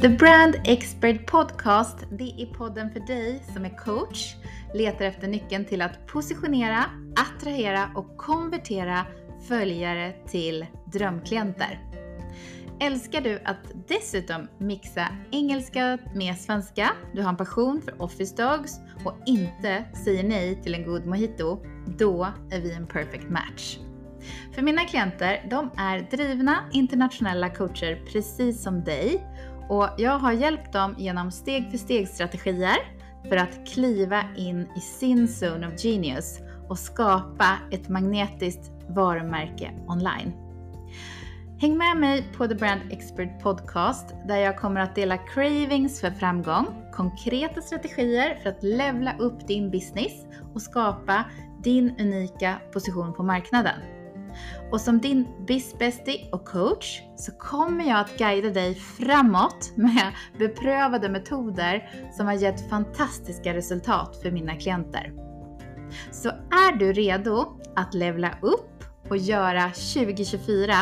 The Brand Expert Podcast, det är podden för dig som är coach, letar efter nyckeln till att positionera, attrahera och konvertera följare till drömklienter. Älskar du att dessutom mixa engelska med svenska, du har en passion för office dogs och inte säger nej till en god mojito, då är vi en perfect match. För mina klienter, de är drivna internationella coacher precis som dig och jag har hjälpt dem genom steg för steg strategier för att kliva in i sin zone of genius och skapa ett magnetiskt varumärke online. Häng med mig på The Brand Expert Podcast där jag kommer att dela cravings för framgång, konkreta strategier för att levla upp din business och skapa din unika position på marknaden. Och som din bizbestie och coach så kommer jag att guida dig framåt med beprövade metoder som har gett fantastiska resultat för mina klienter. Så är du redo att levla upp och göra 2024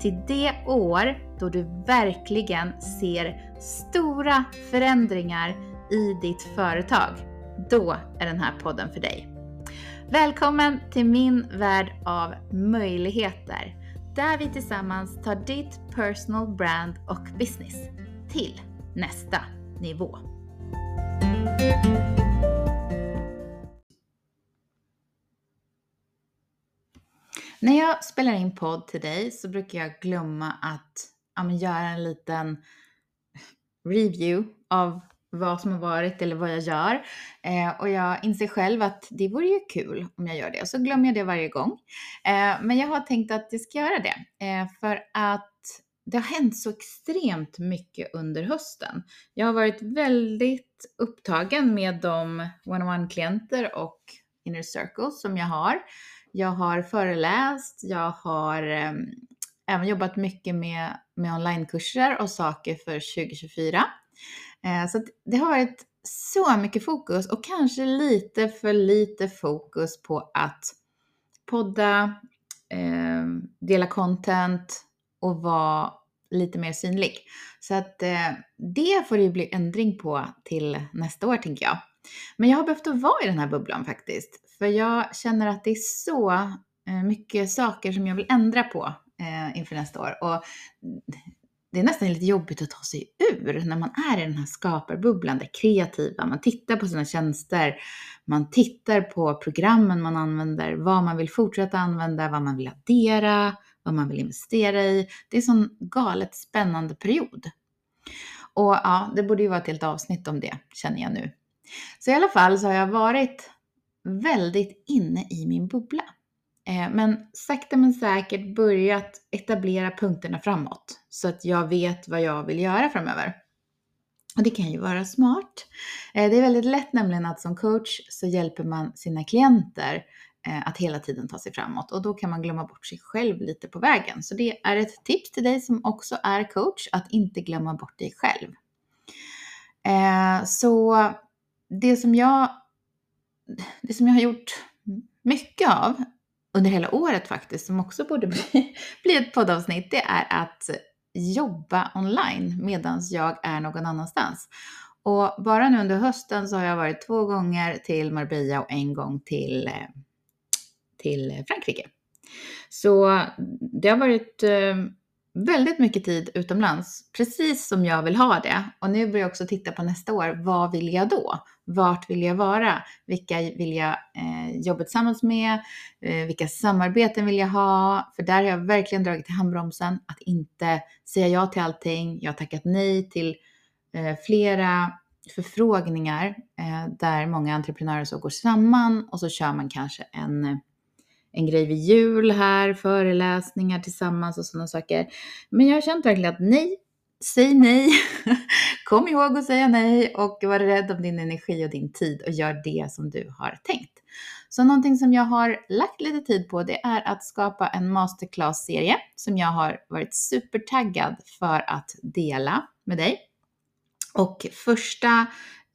till det år då du verkligen ser stora förändringar i ditt företag, då är den här podden för dig. Välkommen till min värld av möjligheter där vi tillsammans tar ditt personal brand och business till nästa nivå. När jag spelar in podd till dig så brukar jag glömma att ja, göra en liten review av vad som har varit eller vad jag gör. Eh, och jag inser själv att det vore ju kul om jag gör det. Och Så glömmer jag det varje gång. Eh, men jag har tänkt att jag ska göra det. Eh, för att det har hänt så extremt mycket under hösten. Jag har varit väldigt upptagen med de one-on-one-klienter och inner circles som jag har. Jag har föreläst, jag har ehm, även jobbat mycket med, med onlinekurser och saker för 2024. Eh, så det har varit så mycket fokus och kanske lite för lite fokus på att podda, eh, dela content och vara lite mer synlig. Så att eh, det får det ju bli ändring på till nästa år tänker jag. Men jag har behövt att vara i den här bubblan faktiskt. För jag känner att det är så eh, mycket saker som jag vill ändra på eh, inför nästa år. Och det är nästan lite jobbigt att ta sig ur när man är i den här skaparbubblan, det kreativa. Man tittar på sina tjänster, man tittar på programmen man använder, vad man vill fortsätta använda, vad man vill addera, vad man vill investera i. Det är en sån galet spännande period. Och ja, det borde ju vara ett helt avsnitt om det, känner jag nu. Så i alla fall så har jag varit väldigt inne i min bubbla. Eh, men sakta men säkert börjat etablera punkterna framåt så att jag vet vad jag vill göra framöver. Och det kan ju vara smart. Eh, det är väldigt lätt nämligen att som coach så hjälper man sina klienter eh, att hela tiden ta sig framåt och då kan man glömma bort sig själv lite på vägen. Så det är ett tips till dig som också är coach att inte glömma bort dig själv. Så det som jag, det som jag har gjort mycket av under hela året faktiskt, som också borde bli, bli ett poddavsnitt, det är att jobba online medan jag är någon annanstans. Och bara nu under hösten så har jag varit två gånger till Marbella och en gång till, eh, till Frankrike. Så det har varit eh, väldigt mycket tid utomlands, precis som jag vill ha det. Och nu börjar jag också titta på nästa år. Vad vill jag då? Vart vill jag vara? Vilka vill jag eh, jobba tillsammans med? Eh, vilka samarbeten vill jag ha? För där har jag verkligen dragit i handbromsen. Att inte säga ja till allting. Jag har tackat nej till eh, flera förfrågningar eh, där många entreprenörer så går samman och så kör man kanske en en grej vid jul här, föreläsningar tillsammans och sådana saker. Men jag har känt verkligen att nej, säg nej. Kom ihåg att säga nej och var rädd om din energi och din tid och gör det som du har tänkt. Så någonting som jag har lagt lite tid på det är att skapa en masterclass-serie som jag har varit supertaggad för att dela med dig. Och första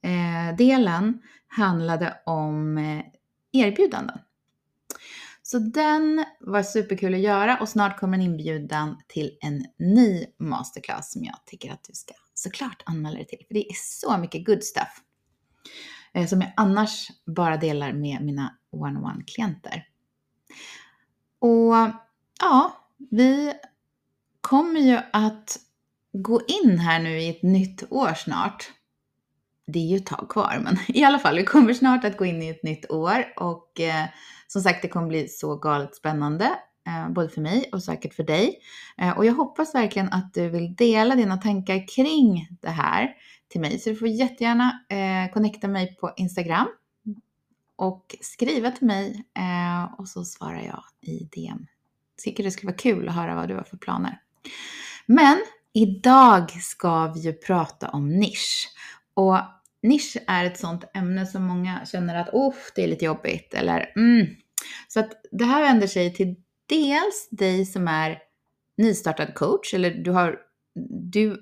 eh, delen handlade om eh, erbjudanden. Så den var superkul att göra och snart kommer en inbjudan till en ny masterclass som jag tycker att du ska såklart anmäla dig till. För det är så mycket good stuff. Eh, som jag annars bara delar med mina one-on-one-klienter. Och ja, vi kommer ju att gå in här nu i ett nytt år snart. Det är ju ett tag kvar, men i alla fall, vi kommer snart att gå in i ett nytt år och eh, som sagt, det kommer bli så galet spännande, eh, både för mig och säkert för dig. Eh, och jag hoppas verkligen att du vill dela dina tankar kring det här till mig, så du får jättegärna eh, connecta mig på Instagram och skriva till mig eh, och så svarar jag i DM. Tycker det skulle vara kul att höra vad du har för planer. Men idag ska vi ju prata om nisch. Och nisch är ett sånt ämne som många känner att oh, det är lite jobbigt eller mm. Så att det här vänder sig till dels dig som är nystartad coach eller du har du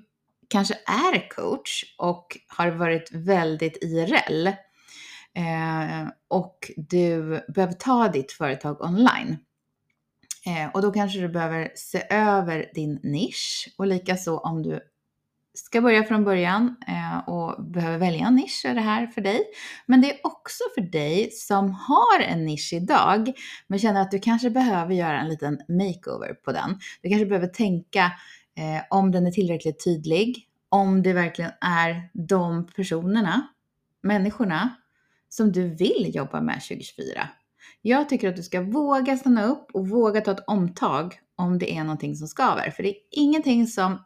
kanske är coach och har varit väldigt IRL eh, och du behöver ta ditt företag online. Eh, och då kanske du behöver se över din nisch och likaså om du ska börja från början eh, och behöver välja en nisch är det här för dig. Men det är också för dig som har en nisch idag men känner att du kanske behöver göra en liten makeover på den. Du kanske behöver tänka eh, om den är tillräckligt tydlig, om det verkligen är de personerna, människorna som du vill jobba med 2024. Jag tycker att du ska våga stanna upp och våga ta ett omtag om det är någonting som skaver. För det är ingenting som,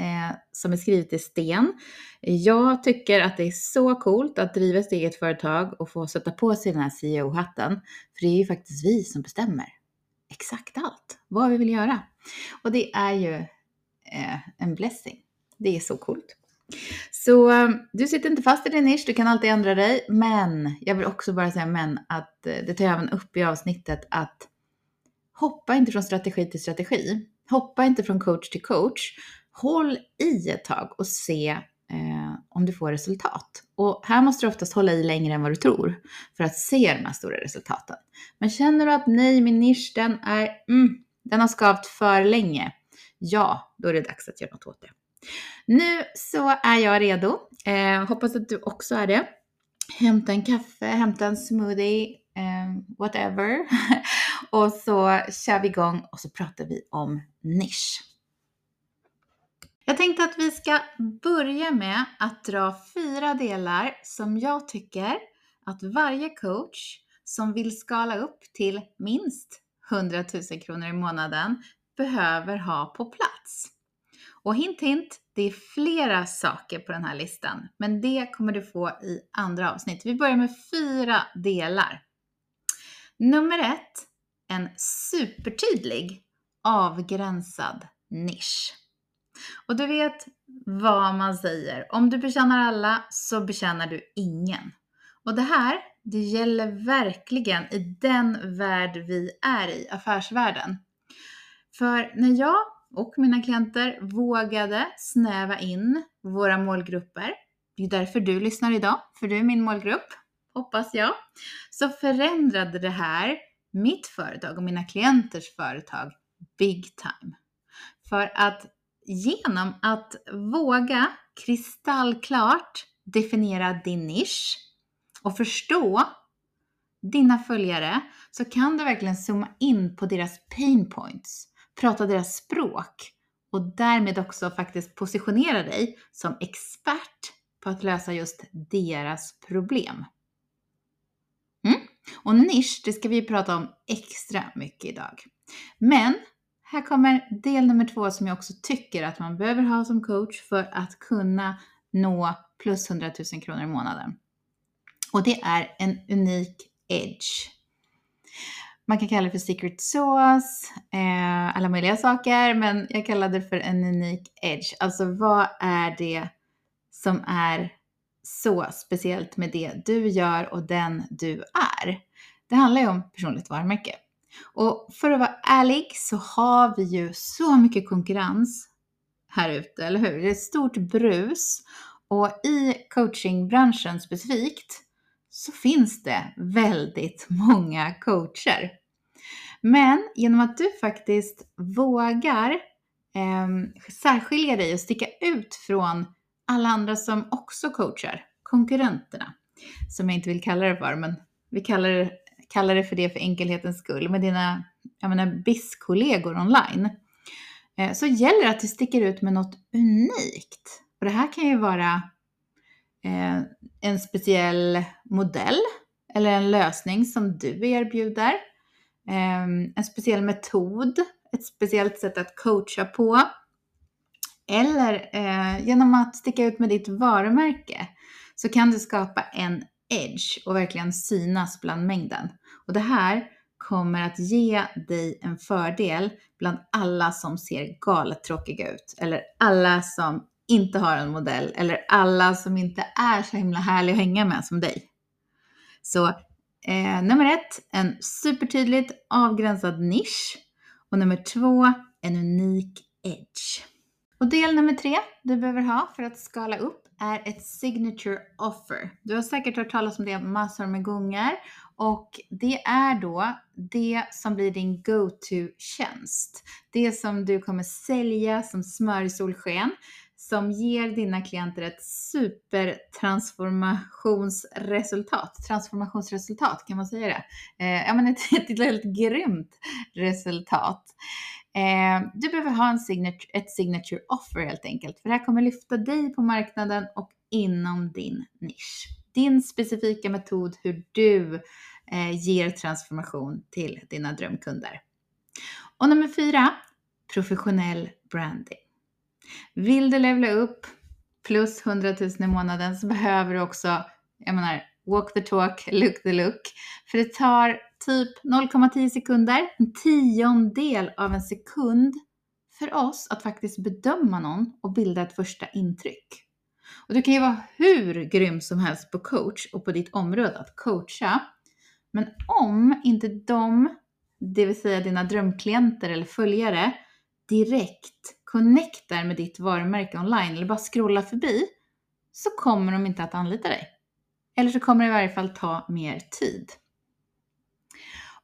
eh, som är skrivet i sten. Jag tycker att det är så coolt att driva sitt eget företag och få sätta på sig den här CEO-hatten. För det är ju faktiskt vi som bestämmer exakt allt, vad vi vill göra. Och det är ju eh, en blessing. Det är så coolt. Så eh, du sitter inte fast i din nisch, du kan alltid ändra dig. Men jag vill också bara säga men att eh, det tar jag även upp i avsnittet att hoppa inte från strategi till strategi. Hoppa inte från coach till coach. Håll i ett tag och se eh, om du får resultat. Och här måste du oftast hålla i längre än vad du tror för att se de här stora resultaten. Men känner du att nej, min nisch den är, mm, den har skavt för länge. Ja, då är det dags att göra något åt det. Nu så är jag redo. Eh, hoppas att du också är det. Hämta en kaffe, hämta en smoothie, eh, whatever. och så kör vi igång och så pratar vi om nisch. Jag tänkte att vi ska börja med att dra fyra delar som jag tycker att varje coach som vill skala upp till minst 100 000 kronor i månaden behöver ha på plats. Och hint hint, det är flera saker på den här listan, men det kommer du få i andra avsnitt. Vi börjar med fyra delar. Nummer ett, en supertydlig avgränsad nisch. Och du vet vad man säger. Om du betjänar alla så betjänar du ingen. Och det här, det gäller verkligen i den värld vi är i, affärsvärlden. För när jag och mina klienter vågade snäva in våra målgrupper. Det är därför du lyssnar idag, för du är min målgrupp, hoppas jag. Så förändrade det här mitt företag och mina klienters företag big time. För att genom att våga kristallklart definiera din nisch och förstå dina följare så kan du verkligen zooma in på deras pain points prata deras språk och därmed också faktiskt positionera dig som expert på att lösa just deras problem. Mm. Och nisch, det ska vi prata om extra mycket idag. Men här kommer del nummer två som jag också tycker att man behöver ha som coach för att kunna nå plus 100 000 kronor i månaden. Och det är en unik edge. Man kan kalla det för secret sauce, eh, alla möjliga saker, men jag kallar det för en unik edge. Alltså vad är det som är så speciellt med det du gör och den du är? Det handlar ju om personligt varumärke. Och för att vara ärlig så har vi ju så mycket konkurrens här ute, eller hur? Det är ett stort brus och i coachingbranschen specifikt så finns det väldigt många coacher. Men genom att du faktiskt vågar eh, särskilja dig och sticka ut från alla andra som också coachar, konkurrenterna, som jag inte vill kalla det för, men vi kallar det, kallar det för det för enkelhetens skull, med dina jag menar, BIS-kollegor online, eh, så gäller det att du sticker ut med något unikt. Och det här kan ju vara eh, en speciell modell eller en lösning som du erbjuder, eh, en speciell metod, ett speciellt sätt att coacha på, eller eh, genom att sticka ut med ditt varumärke så kan du skapa en edge och verkligen synas bland mängden. Och det här kommer att ge dig en fördel bland alla som ser galet tråkiga ut. Eller alla som inte har en modell. Eller alla som inte är så himla härliga att hänga med som dig. Så eh, nummer ett, en supertydligt avgränsad nisch. Och nummer två, en unik edge. Och del nummer tre du behöver ha för att skala upp är ett signature offer. Du har säkert hört talas om det massor med gånger och det är då det som blir din go-to-tjänst. Det som du kommer sälja som smör i solsken som ger dina klienter ett supertransformationsresultat. Transformationsresultat, kan man säga det? Eh, ja, men ett, ett väldigt grymt resultat. Eh, du behöver ha en signature, ett signature offer helt enkelt, för det här kommer lyfta dig på marknaden och inom din nisch. Din specifika metod hur du eh, ger transformation till dina drömkunder. Och nummer fyra, professionell branding. Vill du levla upp plus 100 000 i månaden så behöver du också, jag menar, walk the talk, look the look. För det tar typ 0,10 sekunder, en tiondel av en sekund för oss att faktiskt bedöma någon och bilda ett första intryck. Och du kan ju vara hur grym som helst på coach och på ditt område att coacha. Men om inte de, det vill säga dina drömklienter eller följare, direkt connectar med ditt varumärke online eller bara scrollar förbi så kommer de inte att anlita dig. Eller så kommer det i varje fall ta mer tid.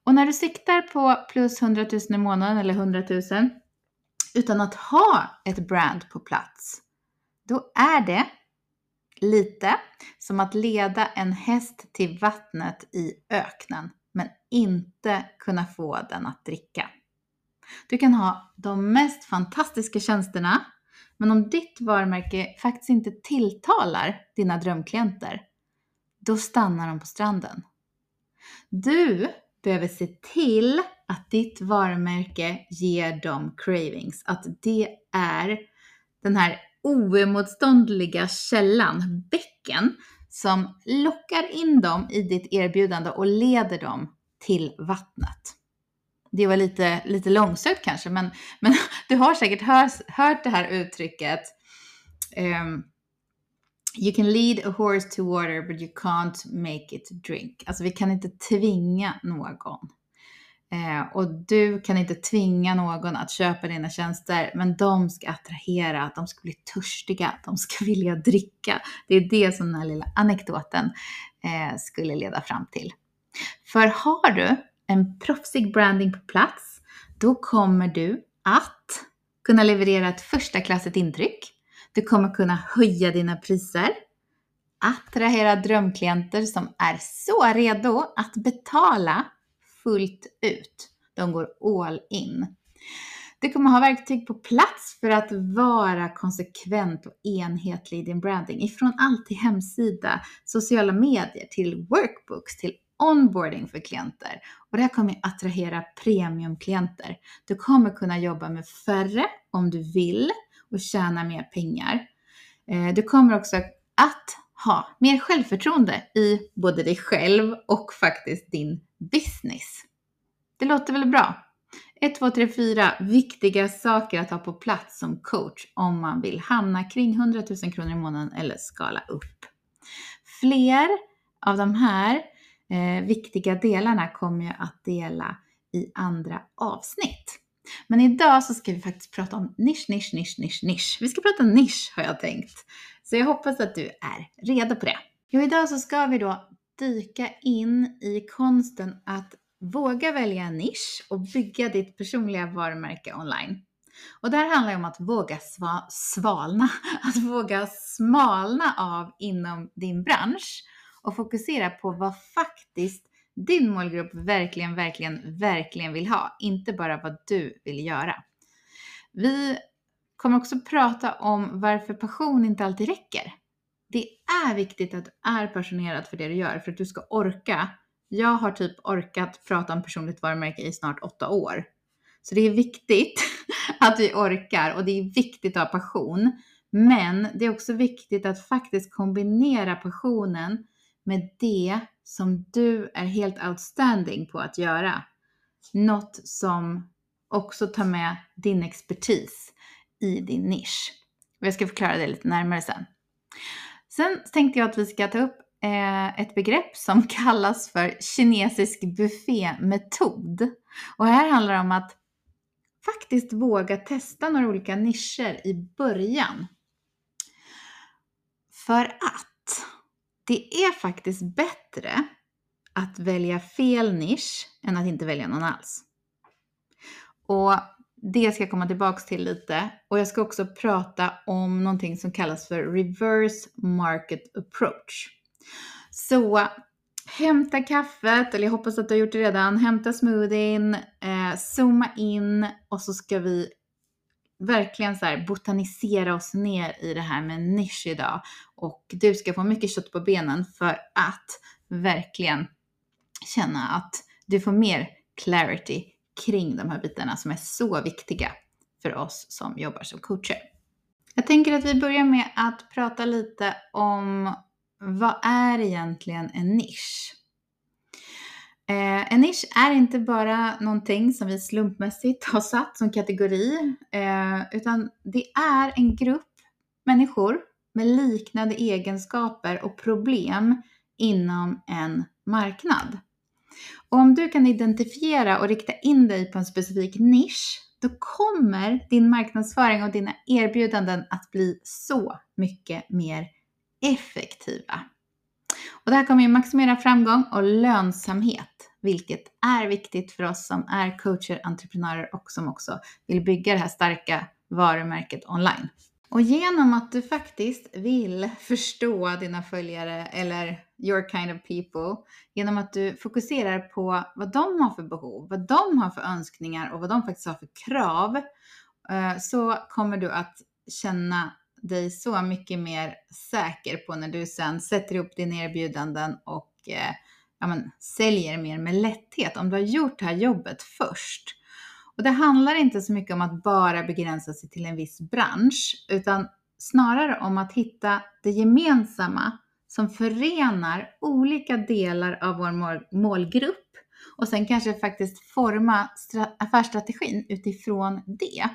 Och när du siktar på plus 100 000 i månaden eller 100 000 utan att ha ett brand på plats, då är det lite som att leda en häst till vattnet i öknen men inte kunna få den att dricka. Du kan ha de mest fantastiska tjänsterna men om ditt varumärke faktiskt inte tilltalar dina drömklienter, då stannar de på stranden. Du behöver se till att ditt varumärke ger dem cravings. Att det är den här oemotståndliga källan, bäcken, som lockar in dem i ditt erbjudande och leder dem till vattnet. Det var lite, lite långsökt kanske, men, men du har säkert hört, hört det här uttrycket um, You can lead a horse to water but you can't make it drink. Alltså vi kan inte tvinga någon. Eh, och du kan inte tvinga någon att köpa dina tjänster, men de ska attrahera, de ska bli törstiga, de ska vilja dricka. Det är det som den här lilla anekdoten eh, skulle leda fram till. För har du en proffsig branding på plats, då kommer du att kunna leverera ett första klassigt intryck du kommer kunna höja dina priser, attrahera drömklienter som är så redo att betala fullt ut. De går all in. Du kommer ha verktyg på plats för att vara konsekvent och enhetlig i din branding. Ifrån allt till hemsida, sociala medier, till workbooks, till onboarding för klienter. Och det här kommer attrahera premiumklienter. Du kommer kunna jobba med färre om du vill och tjäna mer pengar. Eh, du kommer också att ha mer självförtroende i både dig själv och faktiskt din business. Det låter väl bra? 1, 2, 3, 4 viktiga saker att ha på plats som coach om man vill hamna kring 100 000 kronor i månaden eller skala upp. Fler av de här eh, viktiga delarna kommer jag att dela i andra avsnitt. Men idag så ska vi faktiskt prata om nisch, nisch, nisch, nisch, nisch. Vi ska prata nisch har jag tänkt. Så jag hoppas att du är redo på det. Jo, idag så ska vi då dyka in i konsten att våga välja en nisch och bygga ditt personliga varumärke online. Och det här handlar ju om att våga sva, svalna, att våga smalna av inom din bransch och fokusera på vad faktiskt din målgrupp verkligen, verkligen, verkligen vill ha. Inte bara vad du vill göra. Vi kommer också prata om varför passion inte alltid räcker. Det är viktigt att du är passionerad för det du gör för att du ska orka. Jag har typ orkat prata om personligt varumärke i snart åtta år. Så det är viktigt att vi orkar och det är viktigt att ha passion. Men det är också viktigt att faktiskt kombinera passionen med det som du är helt outstanding på att göra. Något som också tar med din expertis i din nisch. Och jag ska förklara det lite närmare sen. Sen tänkte jag att vi ska ta upp eh, ett begrepp som kallas för kinesisk buffémetod. Och här handlar det om att faktiskt våga testa några olika nischer i början. För att det är faktiskt bättre att välja fel nisch än att inte välja någon alls. Och det ska jag komma tillbaks till lite. Och jag ska också prata om någonting som kallas för reverse market approach. Så hämta kaffet, eller jag hoppas att du har gjort det redan. Hämta smoothien, eh, zooma in och så ska vi verkligen så här botanisera oss ner i det här med nisch idag. Och du ska få mycket kött på benen för att verkligen känna att du får mer clarity kring de här bitarna som är så viktiga för oss som jobbar som coacher. Jag tänker att vi börjar med att prata lite om vad är egentligen en nisch? Eh, en nisch är inte bara någonting som vi slumpmässigt har satt som kategori, eh, utan det är en grupp människor med liknande egenskaper och problem inom en marknad. Och om du kan identifiera och rikta in dig på en specifik nisch, då kommer din marknadsföring och dina erbjudanden att bli så mycket mer effektiva. Och det här kommer ju maximera framgång och lönsamhet, vilket är viktigt för oss som är coacher, entreprenörer och som också vill bygga det här starka varumärket online. Och genom att du faktiskt vill förstå dina följare eller your kind of people, genom att du fokuserar på vad de har för behov, vad de har för önskningar och vad de faktiskt har för krav, eh, så kommer du att känna dig så mycket mer säker på när du sen sätter ihop dina erbjudanden och eh, ja, men, säljer mer med lätthet om du har gjort det här jobbet först. Och det handlar inte så mycket om att bara begränsa sig till en viss bransch, utan snarare om att hitta det gemensamma som förenar olika delar av vår målgrupp och sen kanske faktiskt forma affärsstrategin utifrån det.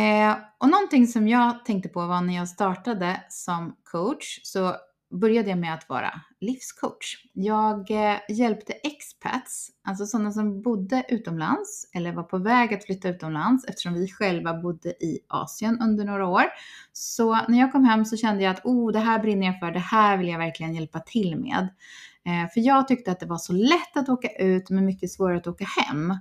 Eh, och någonting som jag tänkte på var när jag startade som coach så började jag med att vara livscoach. Jag eh, hjälpte expats, alltså sådana som bodde utomlands eller var på väg att flytta utomlands eftersom vi själva bodde i Asien under några år. Så när jag kom hem så kände jag att oh, det här brinner jag för, det här vill jag verkligen hjälpa till med. Eh, för jag tyckte att det var så lätt att åka ut men mycket svårare att åka hem.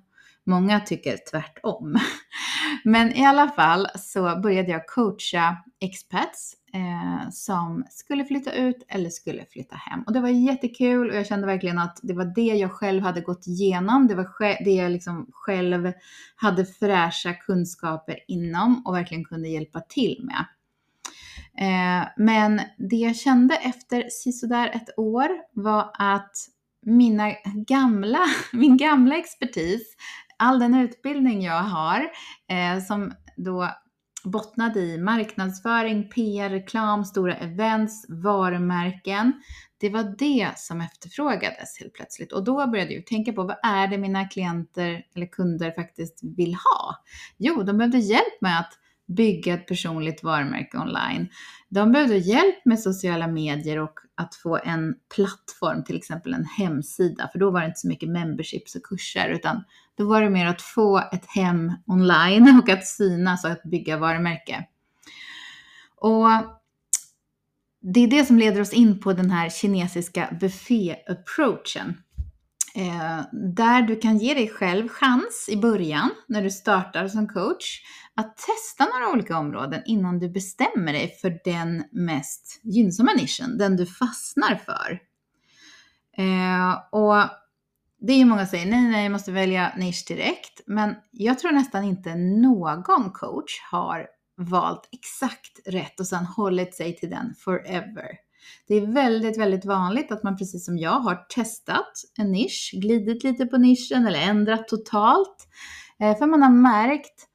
Många tycker tvärtom. Men i alla fall så började jag coacha expats eh, som skulle flytta ut eller skulle flytta hem. Och det var jättekul och jag kände verkligen att det var det jag själv hade gått igenom. Det var det jag liksom själv hade fräscha kunskaper inom och verkligen kunde hjälpa till med. Eh, men det jag kände efter sisådär ett år var att mina gamla, min gamla expertis all den utbildning jag har eh, som då bottnade i marknadsföring, PR, reklam, stora events, varumärken. Det var det som efterfrågades helt plötsligt och då började jag tänka på vad är det mina klienter eller kunder faktiskt vill ha? Jo, de behövde hjälp med att bygga ett personligt varumärke online. De behövde hjälp med sociala medier och att få en plattform, till exempel en hemsida, för då var det inte så mycket memberships och kurser, utan då var det mer att få ett hem online och att synas och att bygga varumärke. Och det är det som leder oss in på den här kinesiska buffé-approachen. Eh, där du kan ge dig själv chans i början när du startar som coach att testa några olika områden innan du bestämmer dig för den mest gynnsamma nischen, den du fastnar för. Eh, och det är ju många som säger nej, nej, jag måste välja nisch direkt. Men jag tror nästan inte någon coach har valt exakt rätt och sedan hållit sig till den forever. Det är väldigt, väldigt vanligt att man precis som jag har testat en nisch, glidit lite på nischen eller ändrat totalt. Eh, för man har märkt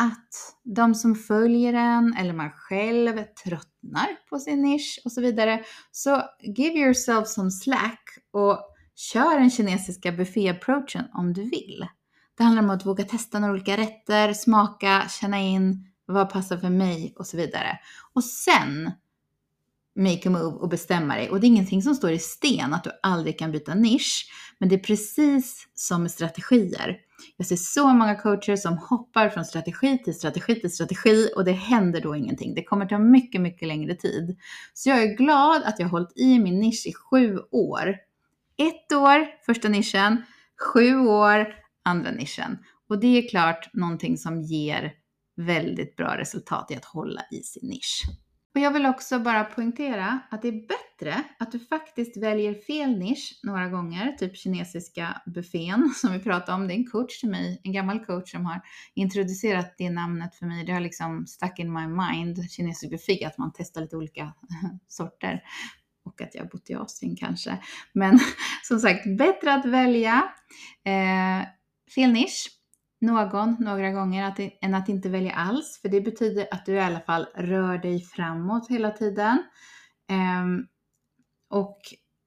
att de som följer en eller man själv tröttnar på sin nisch och så vidare. Så give yourself some slack och kör den kinesiska buffé-approachen om du vill. Det handlar om att våga testa några olika rätter, smaka, känna in vad passar för mig och så vidare. Och sen make a move och bestämma dig. Och det är ingenting som står i sten att du aldrig kan byta nisch. Men det är precis som med strategier. Jag ser så många coacher som hoppar från strategi till strategi till strategi och det händer då ingenting. Det kommer ta mycket, mycket längre tid. Så jag är glad att jag har hållit i min nisch i sju år. Ett år, första nischen, sju år, andra nischen. Och det är klart någonting som ger väldigt bra resultat i att hålla i sin nisch. Och jag vill också bara poängtera att det är bättre att du faktiskt väljer fel nisch några gånger, typ kinesiska buffén som vi pratade om. Det är en coach till mig, en gammal coach som har introducerat det namnet för mig. Det har liksom stuck in my mind, kinesisk buffé, att man testar lite olika sorter. Och att jag har bott i Asien kanske. Men som sagt, bättre att välja eh, fel nisch någon några gånger att, än att inte välja alls. För det betyder att du i alla fall rör dig framåt hela tiden. Eh, och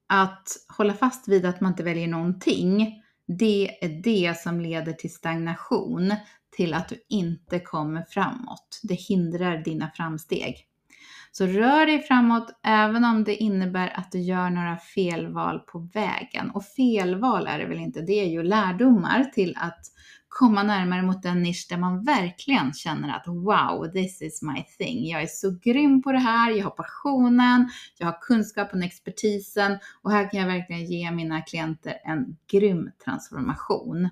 att hålla fast vid att man inte väljer någonting, det är det som leder till stagnation, till att du inte kommer framåt. Det hindrar dina framsteg. Så rör dig framåt även om det innebär att du gör några felval på vägen. Och felval är det väl inte, det är ju lärdomar till att komma närmare mot den nisch där man verkligen känner att wow, this is my thing. Jag är så grym på det här, jag har passionen, jag har kunskapen och expertisen och här kan jag verkligen ge mina klienter en grym transformation.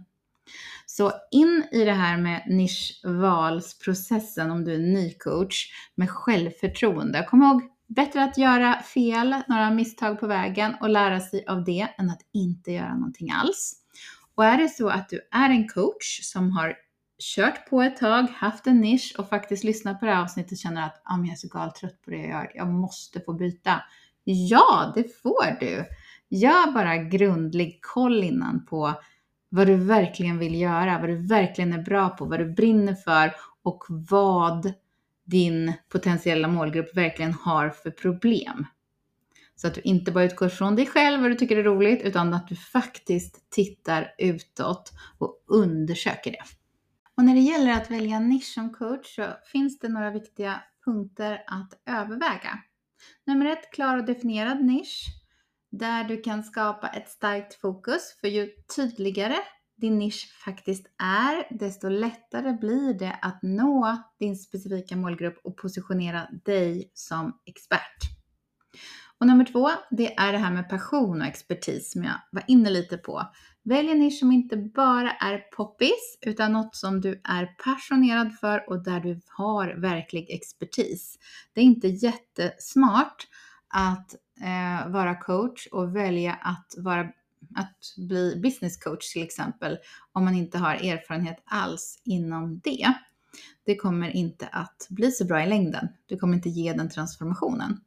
Så in i det här med nischvalsprocessen om du är ny coach med självförtroende. Kom ihåg, bättre att göra fel, några misstag på vägen och lära sig av det än att inte göra någonting alls. Och är det så att du är en coach som har kört på ett tag, haft en nisch och faktiskt lyssnat på det här avsnittet och känner att ah, jag är så galet trött på det jag gör, jag måste få byta. Ja, det får du. Gör bara grundlig koll innan på vad du verkligen vill göra, vad du verkligen är bra på, vad du brinner för och vad din potentiella målgrupp verkligen har för problem. Så att du inte bara utgår från dig själv, vad du tycker är roligt, utan att du faktiskt tittar utåt och undersöker det. Och när det gäller att välja nisch som coach så finns det några viktiga punkter att överväga. Nummer ett, klar och definierad nisch där du kan skapa ett starkt fokus. För ju tydligare din nisch faktiskt är, desto lättare blir det att nå din specifika målgrupp och positionera dig som expert. Och nummer två, det är det här med passion och expertis som jag var inne lite på. Välj en nisch som inte bara är poppis, utan något som du är passionerad för och där du har verklig expertis. Det är inte jättesmart att eh, vara coach och välja att, vara, att bli business coach till exempel, om man inte har erfarenhet alls inom det. Det kommer inte att bli så bra i längden. Du kommer inte ge den transformationen.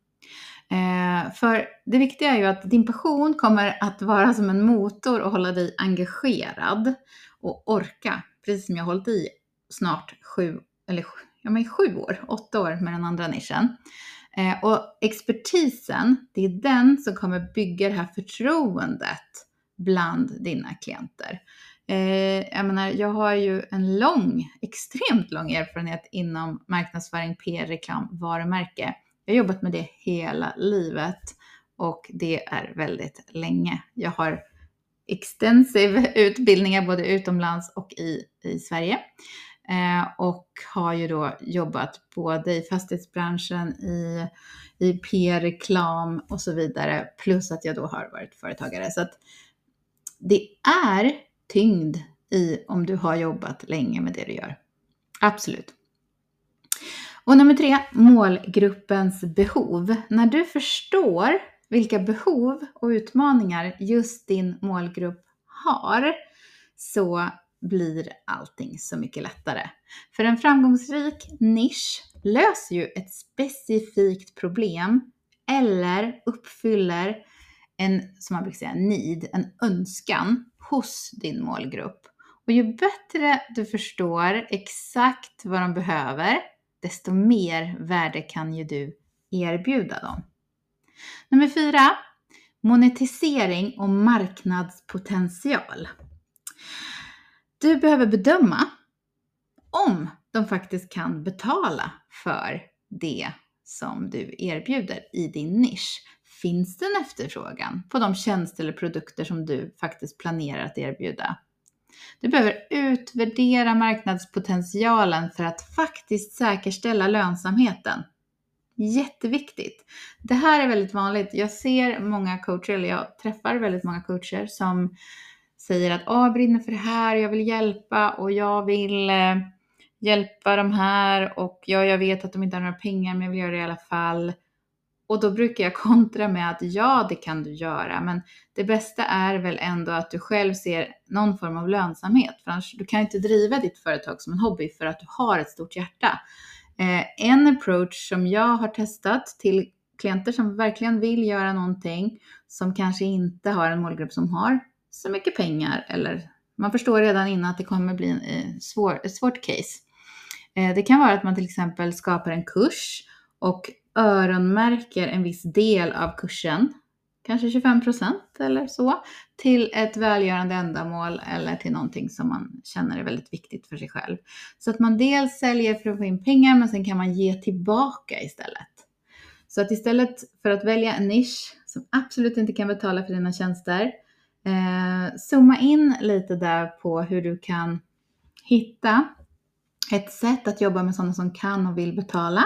Eh, för det viktiga är ju att din passion kommer att vara som en motor och hålla dig engagerad och orka, precis som jag har hållit i snart sju, eller ja, men sju år, åtta år med den andra nischen. Eh, och expertisen, det är den som kommer bygga det här förtroendet bland dina klienter. Eh, jag menar, jag har ju en lång, extremt lång erfarenhet inom marknadsföring, PR, reklam, varumärke. Jag har jobbat med det hela livet och det är väldigt länge. Jag har extensiv utbildningar både utomlands och i, i Sverige. Eh, och har ju då jobbat både i fastighetsbranschen, i, i PR, reklam och så vidare. Plus att jag då har varit företagare. Så att det är tyngd i om du har jobbat länge med det du gör. Absolut. Och nummer tre, målgruppens behov. När du förstår vilka behov och utmaningar just din målgrupp har så blir allting så mycket lättare. För en framgångsrik nisch löser ju ett specifikt problem eller uppfyller en, som man brukar säga, need, en önskan hos din målgrupp. Och ju bättre du förstår exakt vad de behöver, desto mer värde kan ju du erbjuda dem. Nummer fyra, monetisering och marknadspotential. Du behöver bedöma om de faktiskt kan betala för det som du erbjuder i din nisch. Finns det en efterfrågan på de tjänster eller produkter som du faktiskt planerar att erbjuda? Du behöver utvärdera marknadspotentialen för att faktiskt säkerställa lönsamheten. Jätteviktigt. Det här är väldigt vanligt. Jag ser många coacher, eller jag träffar väldigt många coacher som säger att jag brinner för det här, jag vill hjälpa och jag vill eh, hjälpa de här och ja, jag vet att de inte har några pengar men jag vill göra det i alla fall. Och då brukar jag kontra med att ja, det kan du göra, men det bästa är väl ändå att du själv ser någon form av lönsamhet. För annars, du kan inte driva ditt företag som en hobby för att du har ett stort hjärta. Eh, en approach som jag har testat till klienter som verkligen vill göra någonting som kanske inte har en målgrupp som har så mycket pengar eller man förstår redan innan att det kommer bli en eh, svår, ett svårt case. Eh, det kan vara att man till exempel skapar en kurs och öronmärker en viss del av kursen, kanske 25% eller så, till ett välgörande ändamål eller till någonting som man känner är väldigt viktigt för sig själv. Så att man dels säljer för att få in pengar men sen kan man ge tillbaka istället. Så att istället för att välja en nisch som absolut inte kan betala för dina tjänster, eh, zooma in lite där på hur du kan hitta ett sätt att jobba med sådana som kan och vill betala,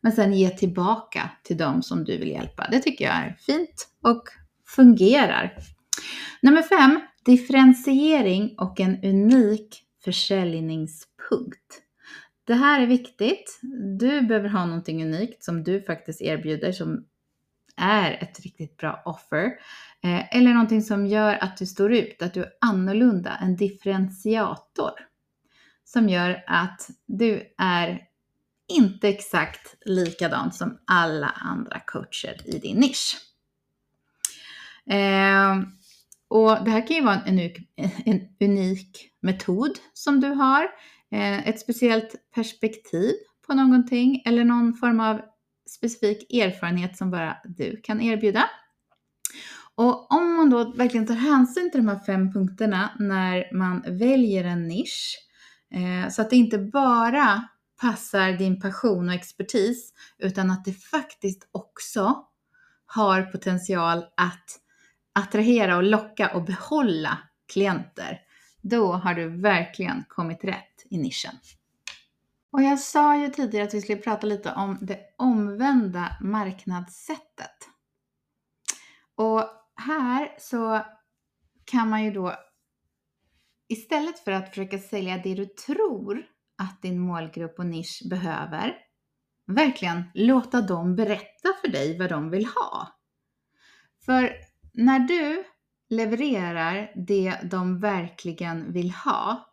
men sen ge tillbaka till dem som du vill hjälpa. Det tycker jag är fint och fungerar. Nummer fem, differentiering och en unik försäljningspunkt. Det här är viktigt. Du behöver ha någonting unikt som du faktiskt erbjuder som är ett riktigt bra offer. Eh, eller någonting som gör att du står ut, att du är annorlunda, en differentiator som gör att du är inte exakt likadan som alla andra coacher i din nisch. Eh, och det här kan ju vara en unik, en unik metod som du har, eh, ett speciellt perspektiv på någonting eller någon form av specifik erfarenhet som bara du kan erbjuda. Och om man då verkligen tar hänsyn till de här fem punkterna när man väljer en nisch, Eh, så att det inte bara passar din passion och expertis, utan att det faktiskt också har potential att attrahera och locka och behålla klienter. Då har du verkligen kommit rätt i nischen. Och jag sa ju tidigare att vi skulle prata lite om det omvända marknadssättet. Och här så kan man ju då Istället för att försöka sälja det du tror att din målgrupp och nisch behöver, verkligen låta dem berätta för dig vad de vill ha. För när du levererar det de verkligen vill ha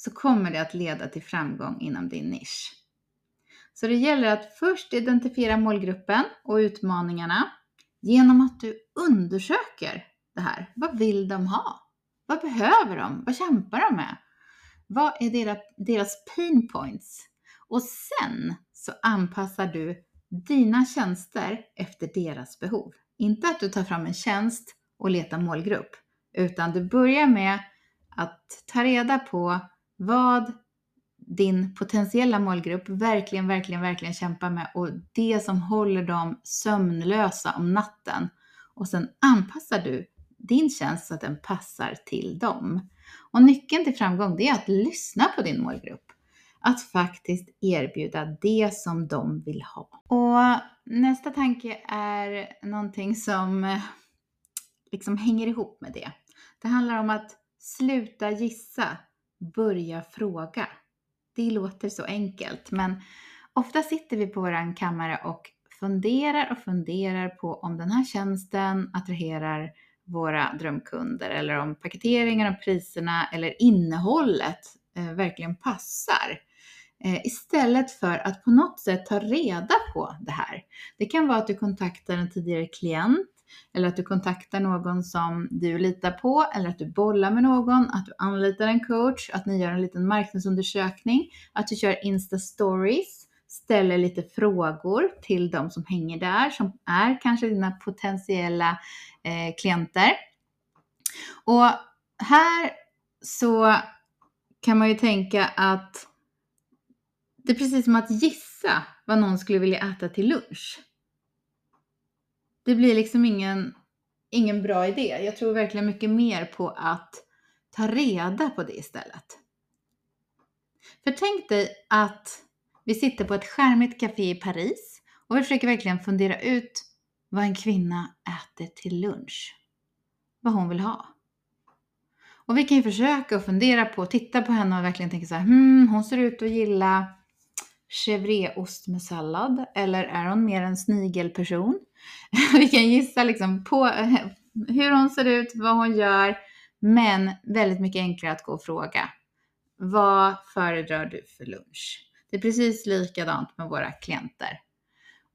så kommer det att leda till framgång inom din nisch. Så det gäller att först identifiera målgruppen och utmaningarna genom att du undersöker det här. Vad vill de ha? Vad behöver de? Vad kämpar de med? Vad är deras, deras pain points? Och sen så anpassar du dina tjänster efter deras behov. Inte att du tar fram en tjänst och letar målgrupp, utan du börjar med att ta reda på vad din potentiella målgrupp verkligen, verkligen, verkligen kämpar med och det som håller dem sömnlösa om natten. Och sen anpassar du din tjänst så att den passar till dem. Och nyckeln till framgång det är att lyssna på din målgrupp. Att faktiskt erbjuda det som de vill ha. Och nästa tanke är någonting som eh, liksom hänger ihop med det. Det handlar om att sluta gissa, börja fråga. Det låter så enkelt, men ofta sitter vi på vår kammare och funderar och funderar på om den här tjänsten attraherar våra drömkunder eller om paketeringen och priserna eller innehållet eh, verkligen passar. Eh, istället för att på något sätt ta reda på det här. Det kan vara att du kontaktar en tidigare klient eller att du kontaktar någon som du litar på eller att du bollar med någon, att du anlitar en coach, att ni gör en liten marknadsundersökning, att du kör Insta stories, ställer lite frågor till de som hänger där, som är kanske dina potentiella eh, klienter. Och här så kan man ju tänka att det är precis som att gissa vad någon skulle vilja äta till lunch. Det blir liksom ingen, ingen bra idé. Jag tror verkligen mycket mer på att ta reda på det istället. För tänk dig att vi sitter på ett skärmigt café i Paris och vi försöker verkligen fundera ut vad en kvinna äter till lunch. Vad hon vill ha. Och vi kan ju försöka fundera på, titta på henne och verkligen tänka så här, hmm, hon ser ut att gilla chèvreost med sallad eller är hon mer en snigelperson? vi kan gissa liksom på eh, hur hon ser ut, vad hon gör, men väldigt mycket enklare att gå och fråga. Vad föredrar du för lunch? Det är precis likadant med våra klienter.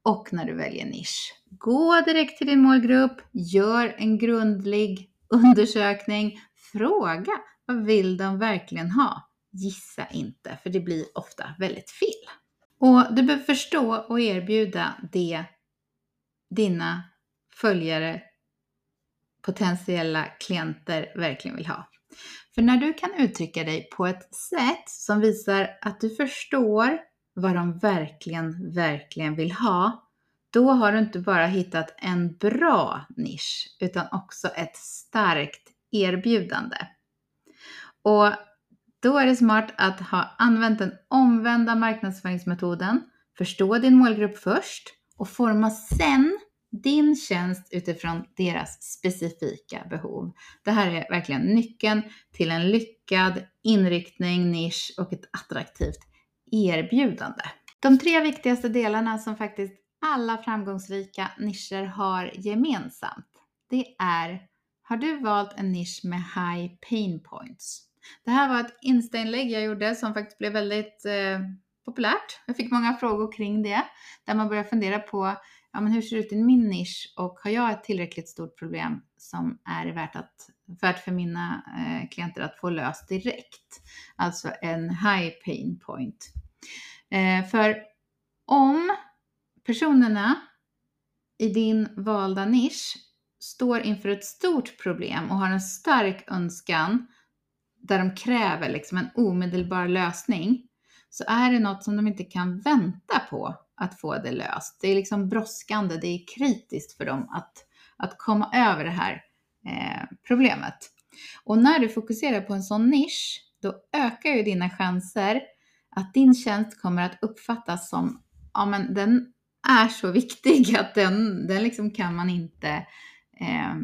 Och när du väljer nisch. Gå direkt till din målgrupp, gör en grundlig undersökning, fråga vad vill de verkligen ha? Gissa inte, för det blir ofta väldigt fel. Och du behöver förstå och erbjuda det dina följare, potentiella klienter verkligen vill ha. För när du kan uttrycka dig på ett sätt som visar att du förstår vad de verkligen, verkligen vill ha, då har du inte bara hittat en bra nisch utan också ett starkt erbjudande. Och då är det smart att ha använt den omvända marknadsföringsmetoden, förstå din målgrupp först och forma sen din tjänst utifrån deras specifika behov. Det här är verkligen nyckeln till en lyckad inriktning, nisch och ett attraktivt erbjudande. De tre viktigaste delarna som faktiskt alla framgångsrika nischer har gemensamt, det är har du valt en nisch med high pain points? Det här var ett Insta-inlägg jag gjorde som faktiskt blev väldigt eh, populärt. Jag fick många frågor kring det, där man börjar fundera på ja, men hur ser det ut i min nisch och har jag ett tillräckligt stort problem som är värt, att, värt för mina eh, klienter att få löst direkt? Alltså en high pain point. Eh, för om personerna i din valda nisch står inför ett stort problem och har en stark önskan där de kräver liksom en omedelbar lösning så är det något som de inte kan vänta på att få det löst. Det är liksom brådskande, det är kritiskt för dem att, att komma över det här eh, problemet. Och när du fokuserar på en sån nisch, då ökar ju dina chanser att din tjänst kommer att uppfattas som, ja men den är så viktig att den, den liksom kan man inte eh,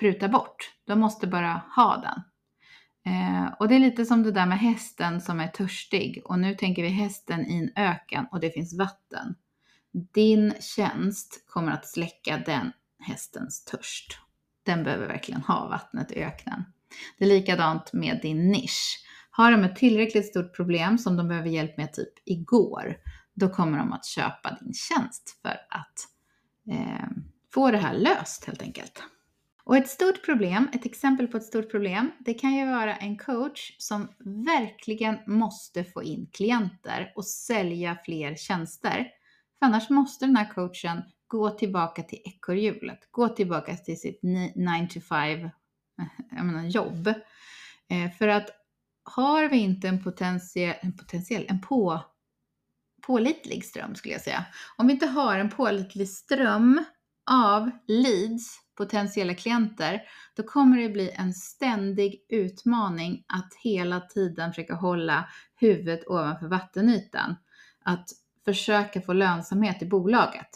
pruta bort. De måste bara ha den. Eh, och det är lite som det där med hästen som är törstig och nu tänker vi hästen i en öken och det finns vatten. Din tjänst kommer att släcka den hästens törst. Den behöver verkligen ha vattnet i öknen. Det är likadant med din nisch. Har de ett tillräckligt stort problem som de behöver hjälp med typ igår, då kommer de att köpa din tjänst för att eh, få det här löst helt enkelt. Och ett stort problem, ett exempel på ett stort problem, det kan ju vara en coach som verkligen måste få in klienter och sälja fler tjänster. För annars måste den här coachen gå tillbaka till ekorrhjulet, gå tillbaka till sitt 9 to 5 menar, jobb. Eh, för att har vi inte en potentiell, en, potentiell, en på, pålitlig ström skulle jag säga. Om vi inte har en pålitlig ström av leads potentiella klienter, då kommer det bli en ständig utmaning att hela tiden försöka hålla huvudet ovanför vattenytan. Att försöka få lönsamhet i bolaget.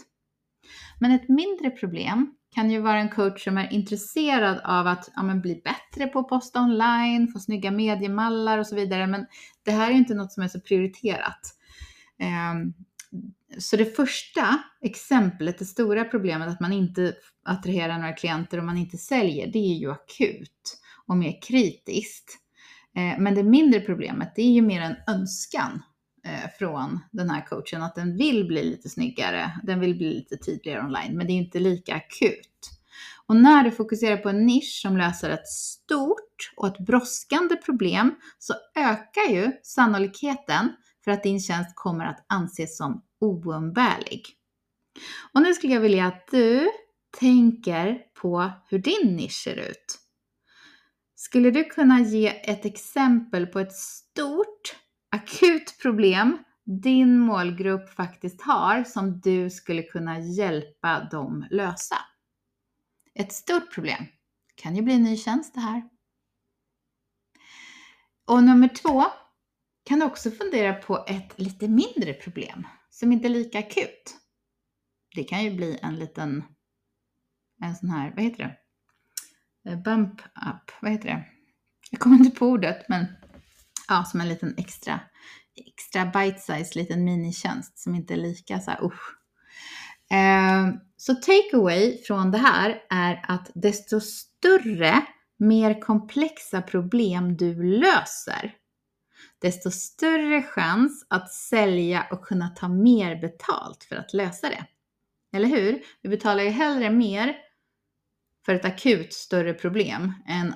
Men ett mindre problem kan ju vara en coach som är intresserad av att ja, bli bättre bättre på att posta online, få snygga mediemallar och så vidare. Men det här är inte något som är så prioriterat. Ehm, så det första exemplet, det stora problemet att man inte attraherar några klienter och man inte säljer, det är ju akut och mer kritiskt. Eh, men det mindre problemet, det är ju mer en önskan eh, från den här coachen att den vill bli lite snyggare, den vill bli lite tydligare online, men det är inte lika akut. Och när du fokuserar på en nisch som löser ett stort och ett brådskande problem så ökar ju sannolikheten för att din tjänst kommer att anses som oumbärlig. Och nu skulle jag vilja att du tänker på hur din nisch ser ut. Skulle du kunna ge ett exempel på ett stort akut problem din målgrupp faktiskt har som du skulle kunna hjälpa dem lösa? Ett stort problem kan ju bli en ny tjänst det här. Och nummer två, kan du också fundera på ett lite mindre problem som inte är lika akut. Det kan ju bli en liten, en sån här, vad heter det? Eh, bump up, vad heter det? Jag kommer inte på ordet, men ja, som en liten extra, extra bite-size liten minitjänst som inte är lika så här, usch. Eh, så takeaway från det här är att desto större, mer komplexa problem du löser, desto större chans att sälja och kunna ta mer betalt för att lösa det. Eller hur? Vi betalar ju hellre mer för ett akut större problem än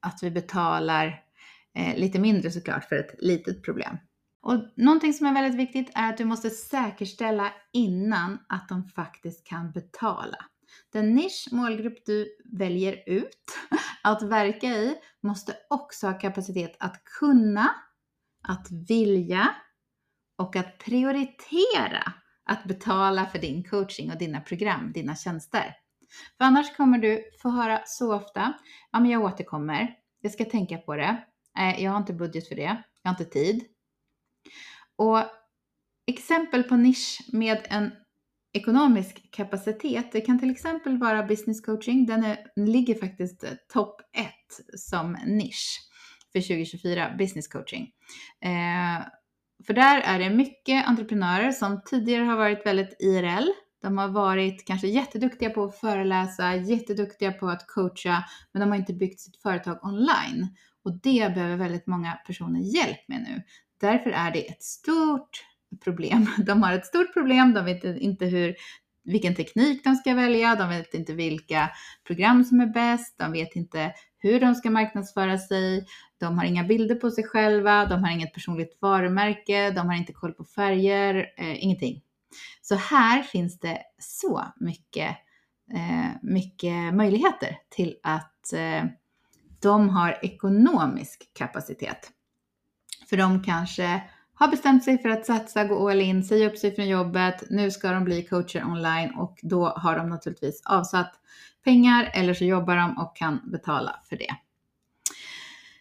att vi betalar eh, lite mindre såklart för ett litet problem. Och någonting som är väldigt viktigt är att du måste säkerställa innan att de faktiskt kan betala. Den nisch, målgrupp du väljer ut att verka i måste också ha kapacitet att kunna att vilja och att prioritera att betala för din coaching och dina program, dina tjänster. För annars kommer du få höra så ofta, ja men jag återkommer, jag ska tänka på det, eh, jag har inte budget för det, jag har inte tid. Och exempel på nisch med en ekonomisk kapacitet, det kan till exempel vara business coaching, den, är, den ligger faktiskt eh, topp 1 som nisch för 2024, business coaching. Eh, för där är det mycket entreprenörer som tidigare har varit väldigt IRL. De har varit kanske jätteduktiga på att föreläsa, jätteduktiga på att coacha, men de har inte byggt sitt företag online. Och det behöver väldigt många personer hjälp med nu. Därför är det ett stort problem. De har ett stort problem, de vet inte hur, vilken teknik de ska välja, de vet inte vilka program som är bäst, de vet inte hur de ska marknadsföra sig, de har inga bilder på sig själva, de har inget personligt varumärke, de har inte koll på färger, eh, ingenting. Så här finns det så mycket, eh, mycket möjligheter till att eh, de har ekonomisk kapacitet. För de kanske har bestämt sig för att satsa, gå all in, säga upp sig från jobbet, nu ska de bli coacher online och då har de naturligtvis avsatt pengar eller så jobbar de och kan betala för det.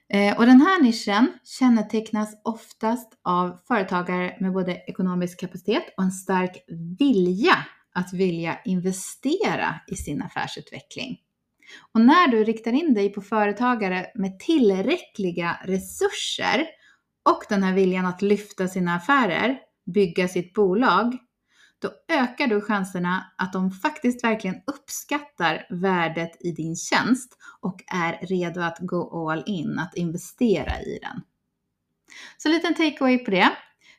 Eh, och den här nischen kännetecknas oftast av företagare med både ekonomisk kapacitet och en stark vilja att vilja investera i sin affärsutveckling. Och när du riktar in dig på företagare med tillräckliga resurser och den här viljan att lyfta sina affärer, bygga sitt bolag, då ökar du chanserna att de faktiskt verkligen uppskattar värdet i din tjänst och är redo att gå all in, att investera i den. Så liten takeaway på det.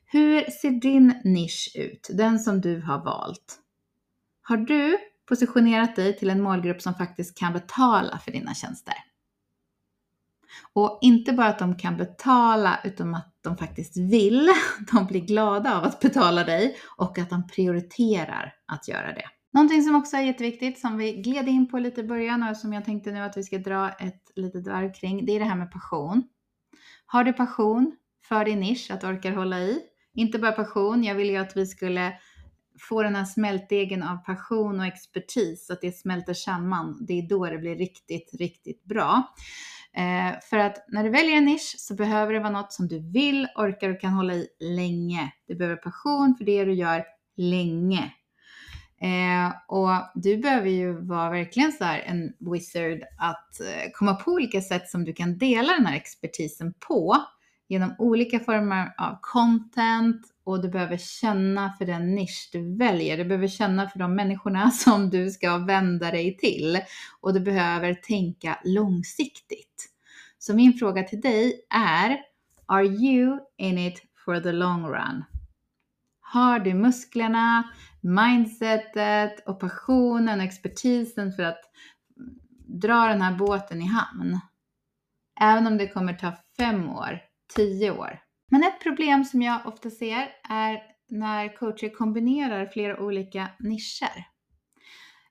Hur ser din nisch ut? Den som du har valt. Har du positionerat dig till en målgrupp som faktiskt kan betala för dina tjänster? Och inte bara att de kan betala utan att de faktiskt vill. De blir glada av att betala dig och att de prioriterar att göra det. Någonting som också är jätteviktigt som vi gled in på lite i början och som jag tänkte nu att vi ska dra ett litet varv kring, det är det här med passion. Har du passion för din nisch, att orka hålla i? Inte bara passion, jag vill ju att vi skulle få den här smältdegen av passion och expertis, att det smälter samman. Det är då det blir riktigt, riktigt bra. Eh, för att när du väljer en nisch så behöver det vara något som du vill, orkar och kan hålla i länge. Du behöver passion för det du gör länge. Eh, och du behöver ju vara verkligen så här en wizard att eh, komma på olika sätt som du kan dela den här expertisen på genom olika former av content och du behöver känna för den nisch du väljer. Du behöver känna för de människorna som du ska vända dig till och du behöver tänka långsiktigt. Så min fråga till dig är, are you in it for the long run? Har du musklerna, mindsetet och passionen och expertisen för att dra den här båten i hamn? Även om det kommer ta fem år, tio år. Men ett problem som jag ofta ser är när coacher kombinerar flera olika nischer.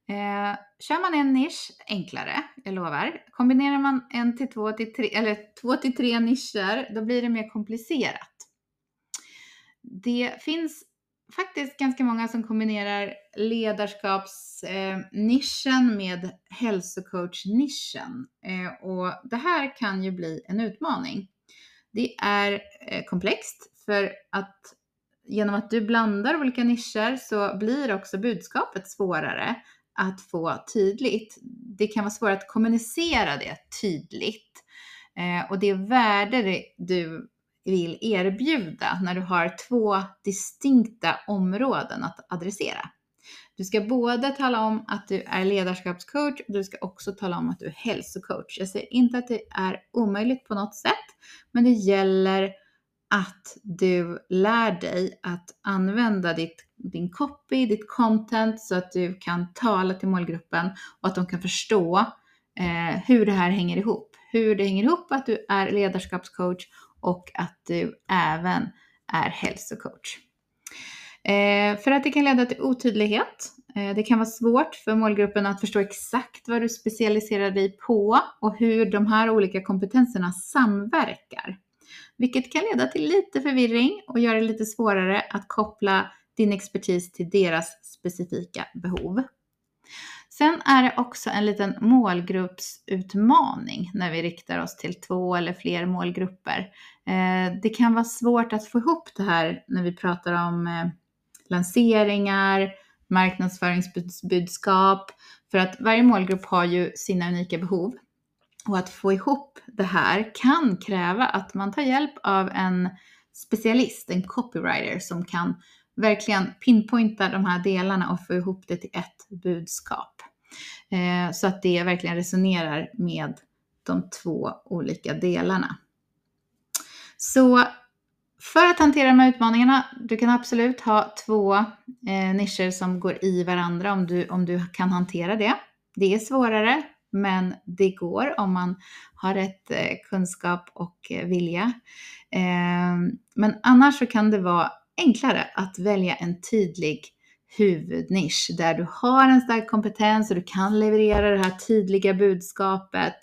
Eh, kör man en nisch, enklare, jag lovar. Kombinerar man en till två till tre, eller två till tre nischer, då blir det mer komplicerat. Det finns faktiskt ganska många som kombinerar ledarskapsnischen eh, med hälsocoachnischen Eh, och det här kan ju bli en utmaning. Det är eh, komplext för att genom att du blandar olika nischer så blir också budskapet svårare att få tydligt. Det kan vara svårare att kommunicera det tydligt. Eh, och det värde du vill erbjuda när du har två distinkta områden att adressera. Du ska både tala om att du är ledarskapscoach och du ska också tala om att du är hälsocoach. Jag säger inte att det är omöjligt på något sätt, men det gäller att du lär dig att använda ditt, din copy, ditt content så att du kan tala till målgruppen och att de kan förstå eh, hur det här hänger ihop. Hur det hänger ihop att du är ledarskapscoach och att du även är hälsocoach. Eh, för att det kan leda till otydlighet. Eh, det kan vara svårt för målgruppen att förstå exakt vad du specialiserar dig på och hur de här olika kompetenserna samverkar. Vilket kan leda till lite förvirring och göra det lite svårare att koppla din expertis till deras specifika behov. Sen är det också en liten målgruppsutmaning när vi riktar oss till två eller fler målgrupper. Eh, det kan vara svårt att få ihop det här när vi pratar om eh, lanseringar, marknadsföringsbudskap, för att varje målgrupp har ju sina unika behov. Och att få ihop det här kan kräva att man tar hjälp av en specialist, en copywriter som kan verkligen pinpointa de här delarna och få ihop det till ett budskap. Eh, så att det verkligen resonerar med de två olika delarna. Så för att hantera de här utmaningarna, du kan absolut ha två eh, nischer som går i varandra om du, om du kan hantera det. Det är svårare, men det går om man har rätt eh, kunskap och eh, vilja. Eh, men annars så kan det vara enklare att välja en tydlig huvudnisch där du har en stark kompetens och du kan leverera det här tydliga budskapet.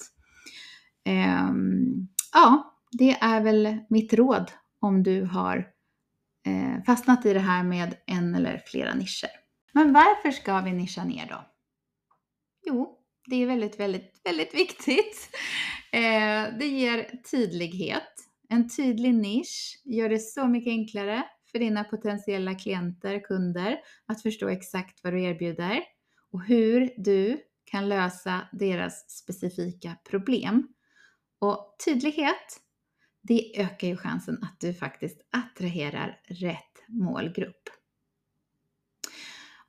Ehm, ja, det är väl mitt råd om du har eh, fastnat i det här med en eller flera nischer. Men varför ska vi nischa ner då? Jo, det är väldigt, väldigt, väldigt viktigt. Eh, det ger tydlighet. En tydlig nisch gör det så mycket enklare för dina potentiella klienter, kunder, att förstå exakt vad du erbjuder och hur du kan lösa deras specifika problem. Och tydlighet det ökar ju chansen att du faktiskt attraherar rätt målgrupp.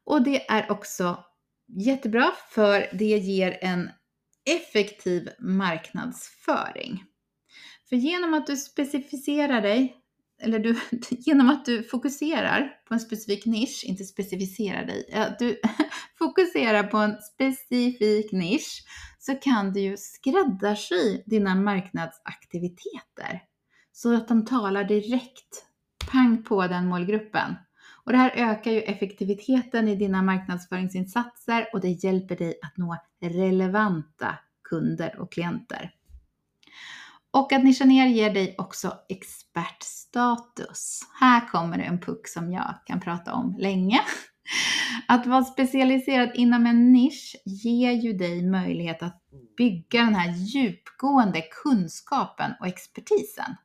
Och det är också jättebra för det ger en effektiv marknadsföring. För genom att du specificerar dig, eller du, genom att du fokuserar på en specifik nisch, inte specificerar dig, du fokuserar på en specifik nisch så kan du ju skräddarsy dina marknadsaktiviteter så att de talar direkt, pang på den målgruppen. Och det här ökar ju effektiviteten i dina marknadsföringsinsatser och det hjälper dig att nå relevanta kunder och klienter. Och att nischa ner ger dig också expertstatus. Här kommer en puck som jag kan prata om länge. Att vara specialiserad inom en nisch ger ju dig möjlighet att bygga den här djupgående kunskapen och expertisen.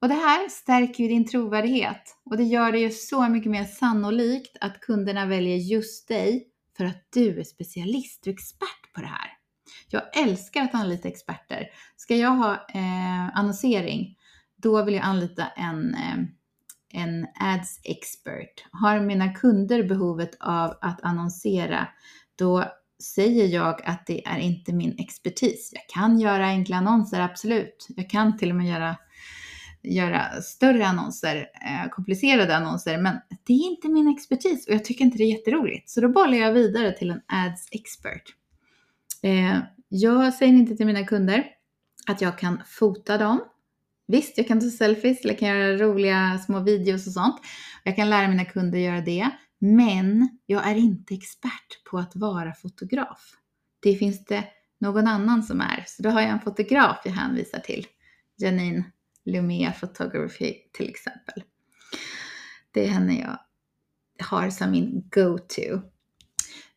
Och det här stärker ju din trovärdighet och det gör det ju så mycket mer sannolikt att kunderna väljer just dig för att du är specialist och expert på det här. Jag älskar att anlita experter. Ska jag ha eh, annonsering, då vill jag anlita en, eh, en ads expert. Har mina kunder behovet av att annonsera, då säger jag att det är inte min expertis. Jag kan göra enkla annonser, absolut. Jag kan till och med göra, göra större annonser, eh, komplicerade annonser, men det är inte min expertis och jag tycker inte det är jätteroligt. Så då bollar jag vidare till en ads expert. Eh, jag säger inte till mina kunder att jag kan fota dem. Visst, jag kan ta selfies eller kan göra roliga små videos och sånt. Jag kan lära mina kunder göra det. Men jag är inte expert på att vara fotograf. Det finns det någon annan som är. Så då har jag en fotograf jag hänvisar till. Janine Lumea Photography till exempel. Det är henne jag har som min go-to.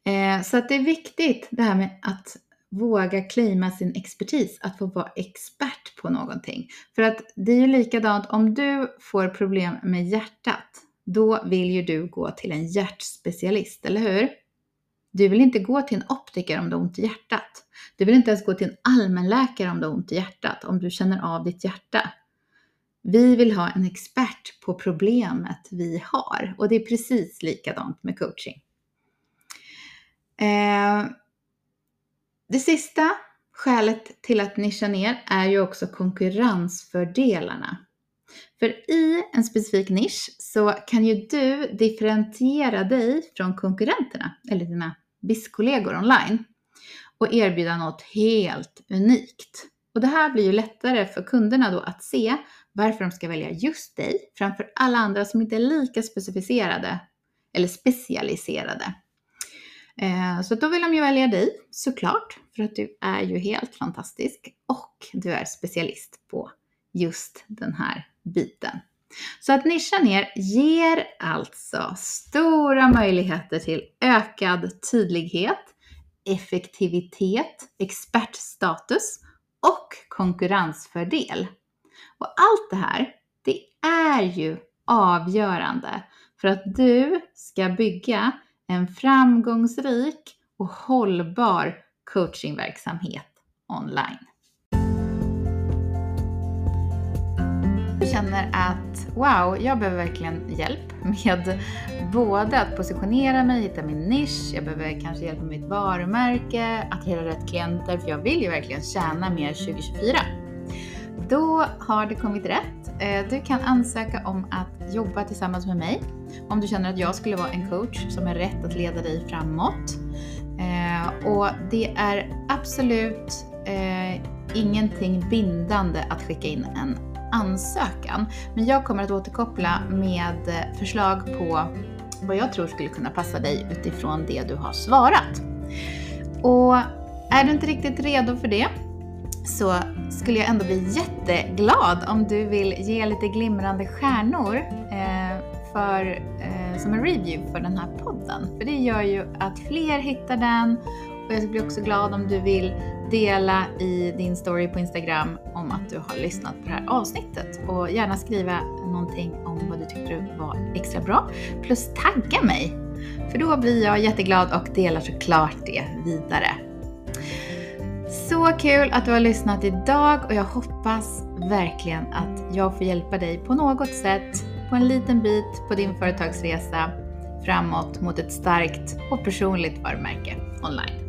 Eh, så att det är viktigt det här med att våga claima sin expertis, att få vara expert på någonting. För att det är ju likadant om du får problem med hjärtat, då vill ju du gå till en hjärtspecialist, eller hur? Du vill inte gå till en optiker om du har ont i hjärtat. Du vill inte ens gå till en allmänläkare om du har ont i hjärtat, om du känner av ditt hjärta. Vi vill ha en expert på problemet vi har och det är precis likadant med coaching. Eh, det sista skälet till att nischa ner är ju också konkurrensfördelarna. För i en specifik nisch så kan ju du differentiera dig från konkurrenterna eller dina BIS-kollegor online och erbjuda något helt unikt. Och det här blir ju lättare för kunderna då att se varför de ska välja just dig framför alla andra som inte är lika specificerade eller specialiserade. Eh, så då vill de ju välja dig såklart, för att du är ju helt fantastisk och du är specialist på just den här biten. Så att nischa ner ger alltså stora möjligheter till ökad tydlighet, effektivitet, expertstatus och konkurrensfördel. Och allt det här, det är ju avgörande för att du ska bygga en framgångsrik och hållbar coachingverksamhet online. Jag känner att wow, jag behöver verkligen hjälp med både att positionera mig, hitta min nisch, jag behöver kanske hjälp med mitt varumärke, att hitta rätt klienter, för jag vill ju verkligen tjäna mer 2024. Då har det kommit rätt. Eh, du kan ansöka om att jobba tillsammans med mig om du känner att jag skulle vara en coach som är rätt att leda dig framåt. Eh, och det är absolut eh, ingenting bindande att skicka in en ansökan. Men jag kommer att återkoppla med förslag på vad jag tror skulle kunna passa dig utifrån det du har svarat. Och är du inte riktigt redo för det så skulle jag ändå bli jätteglad om du vill ge lite glimrande stjärnor för, eh, som en review för den här podden. För det gör ju att fler hittar den och jag blir också glad om du vill dela i din story på Instagram om att du har lyssnat på det här avsnittet och gärna skriva någonting om vad du tyckte var extra bra. Plus tagga mig! För då blir jag jätteglad och delar såklart det vidare. Så kul att du har lyssnat idag och jag hoppas verkligen att jag får hjälpa dig på något sätt på en liten bit på din företagsresa framåt mot ett starkt och personligt varumärke online.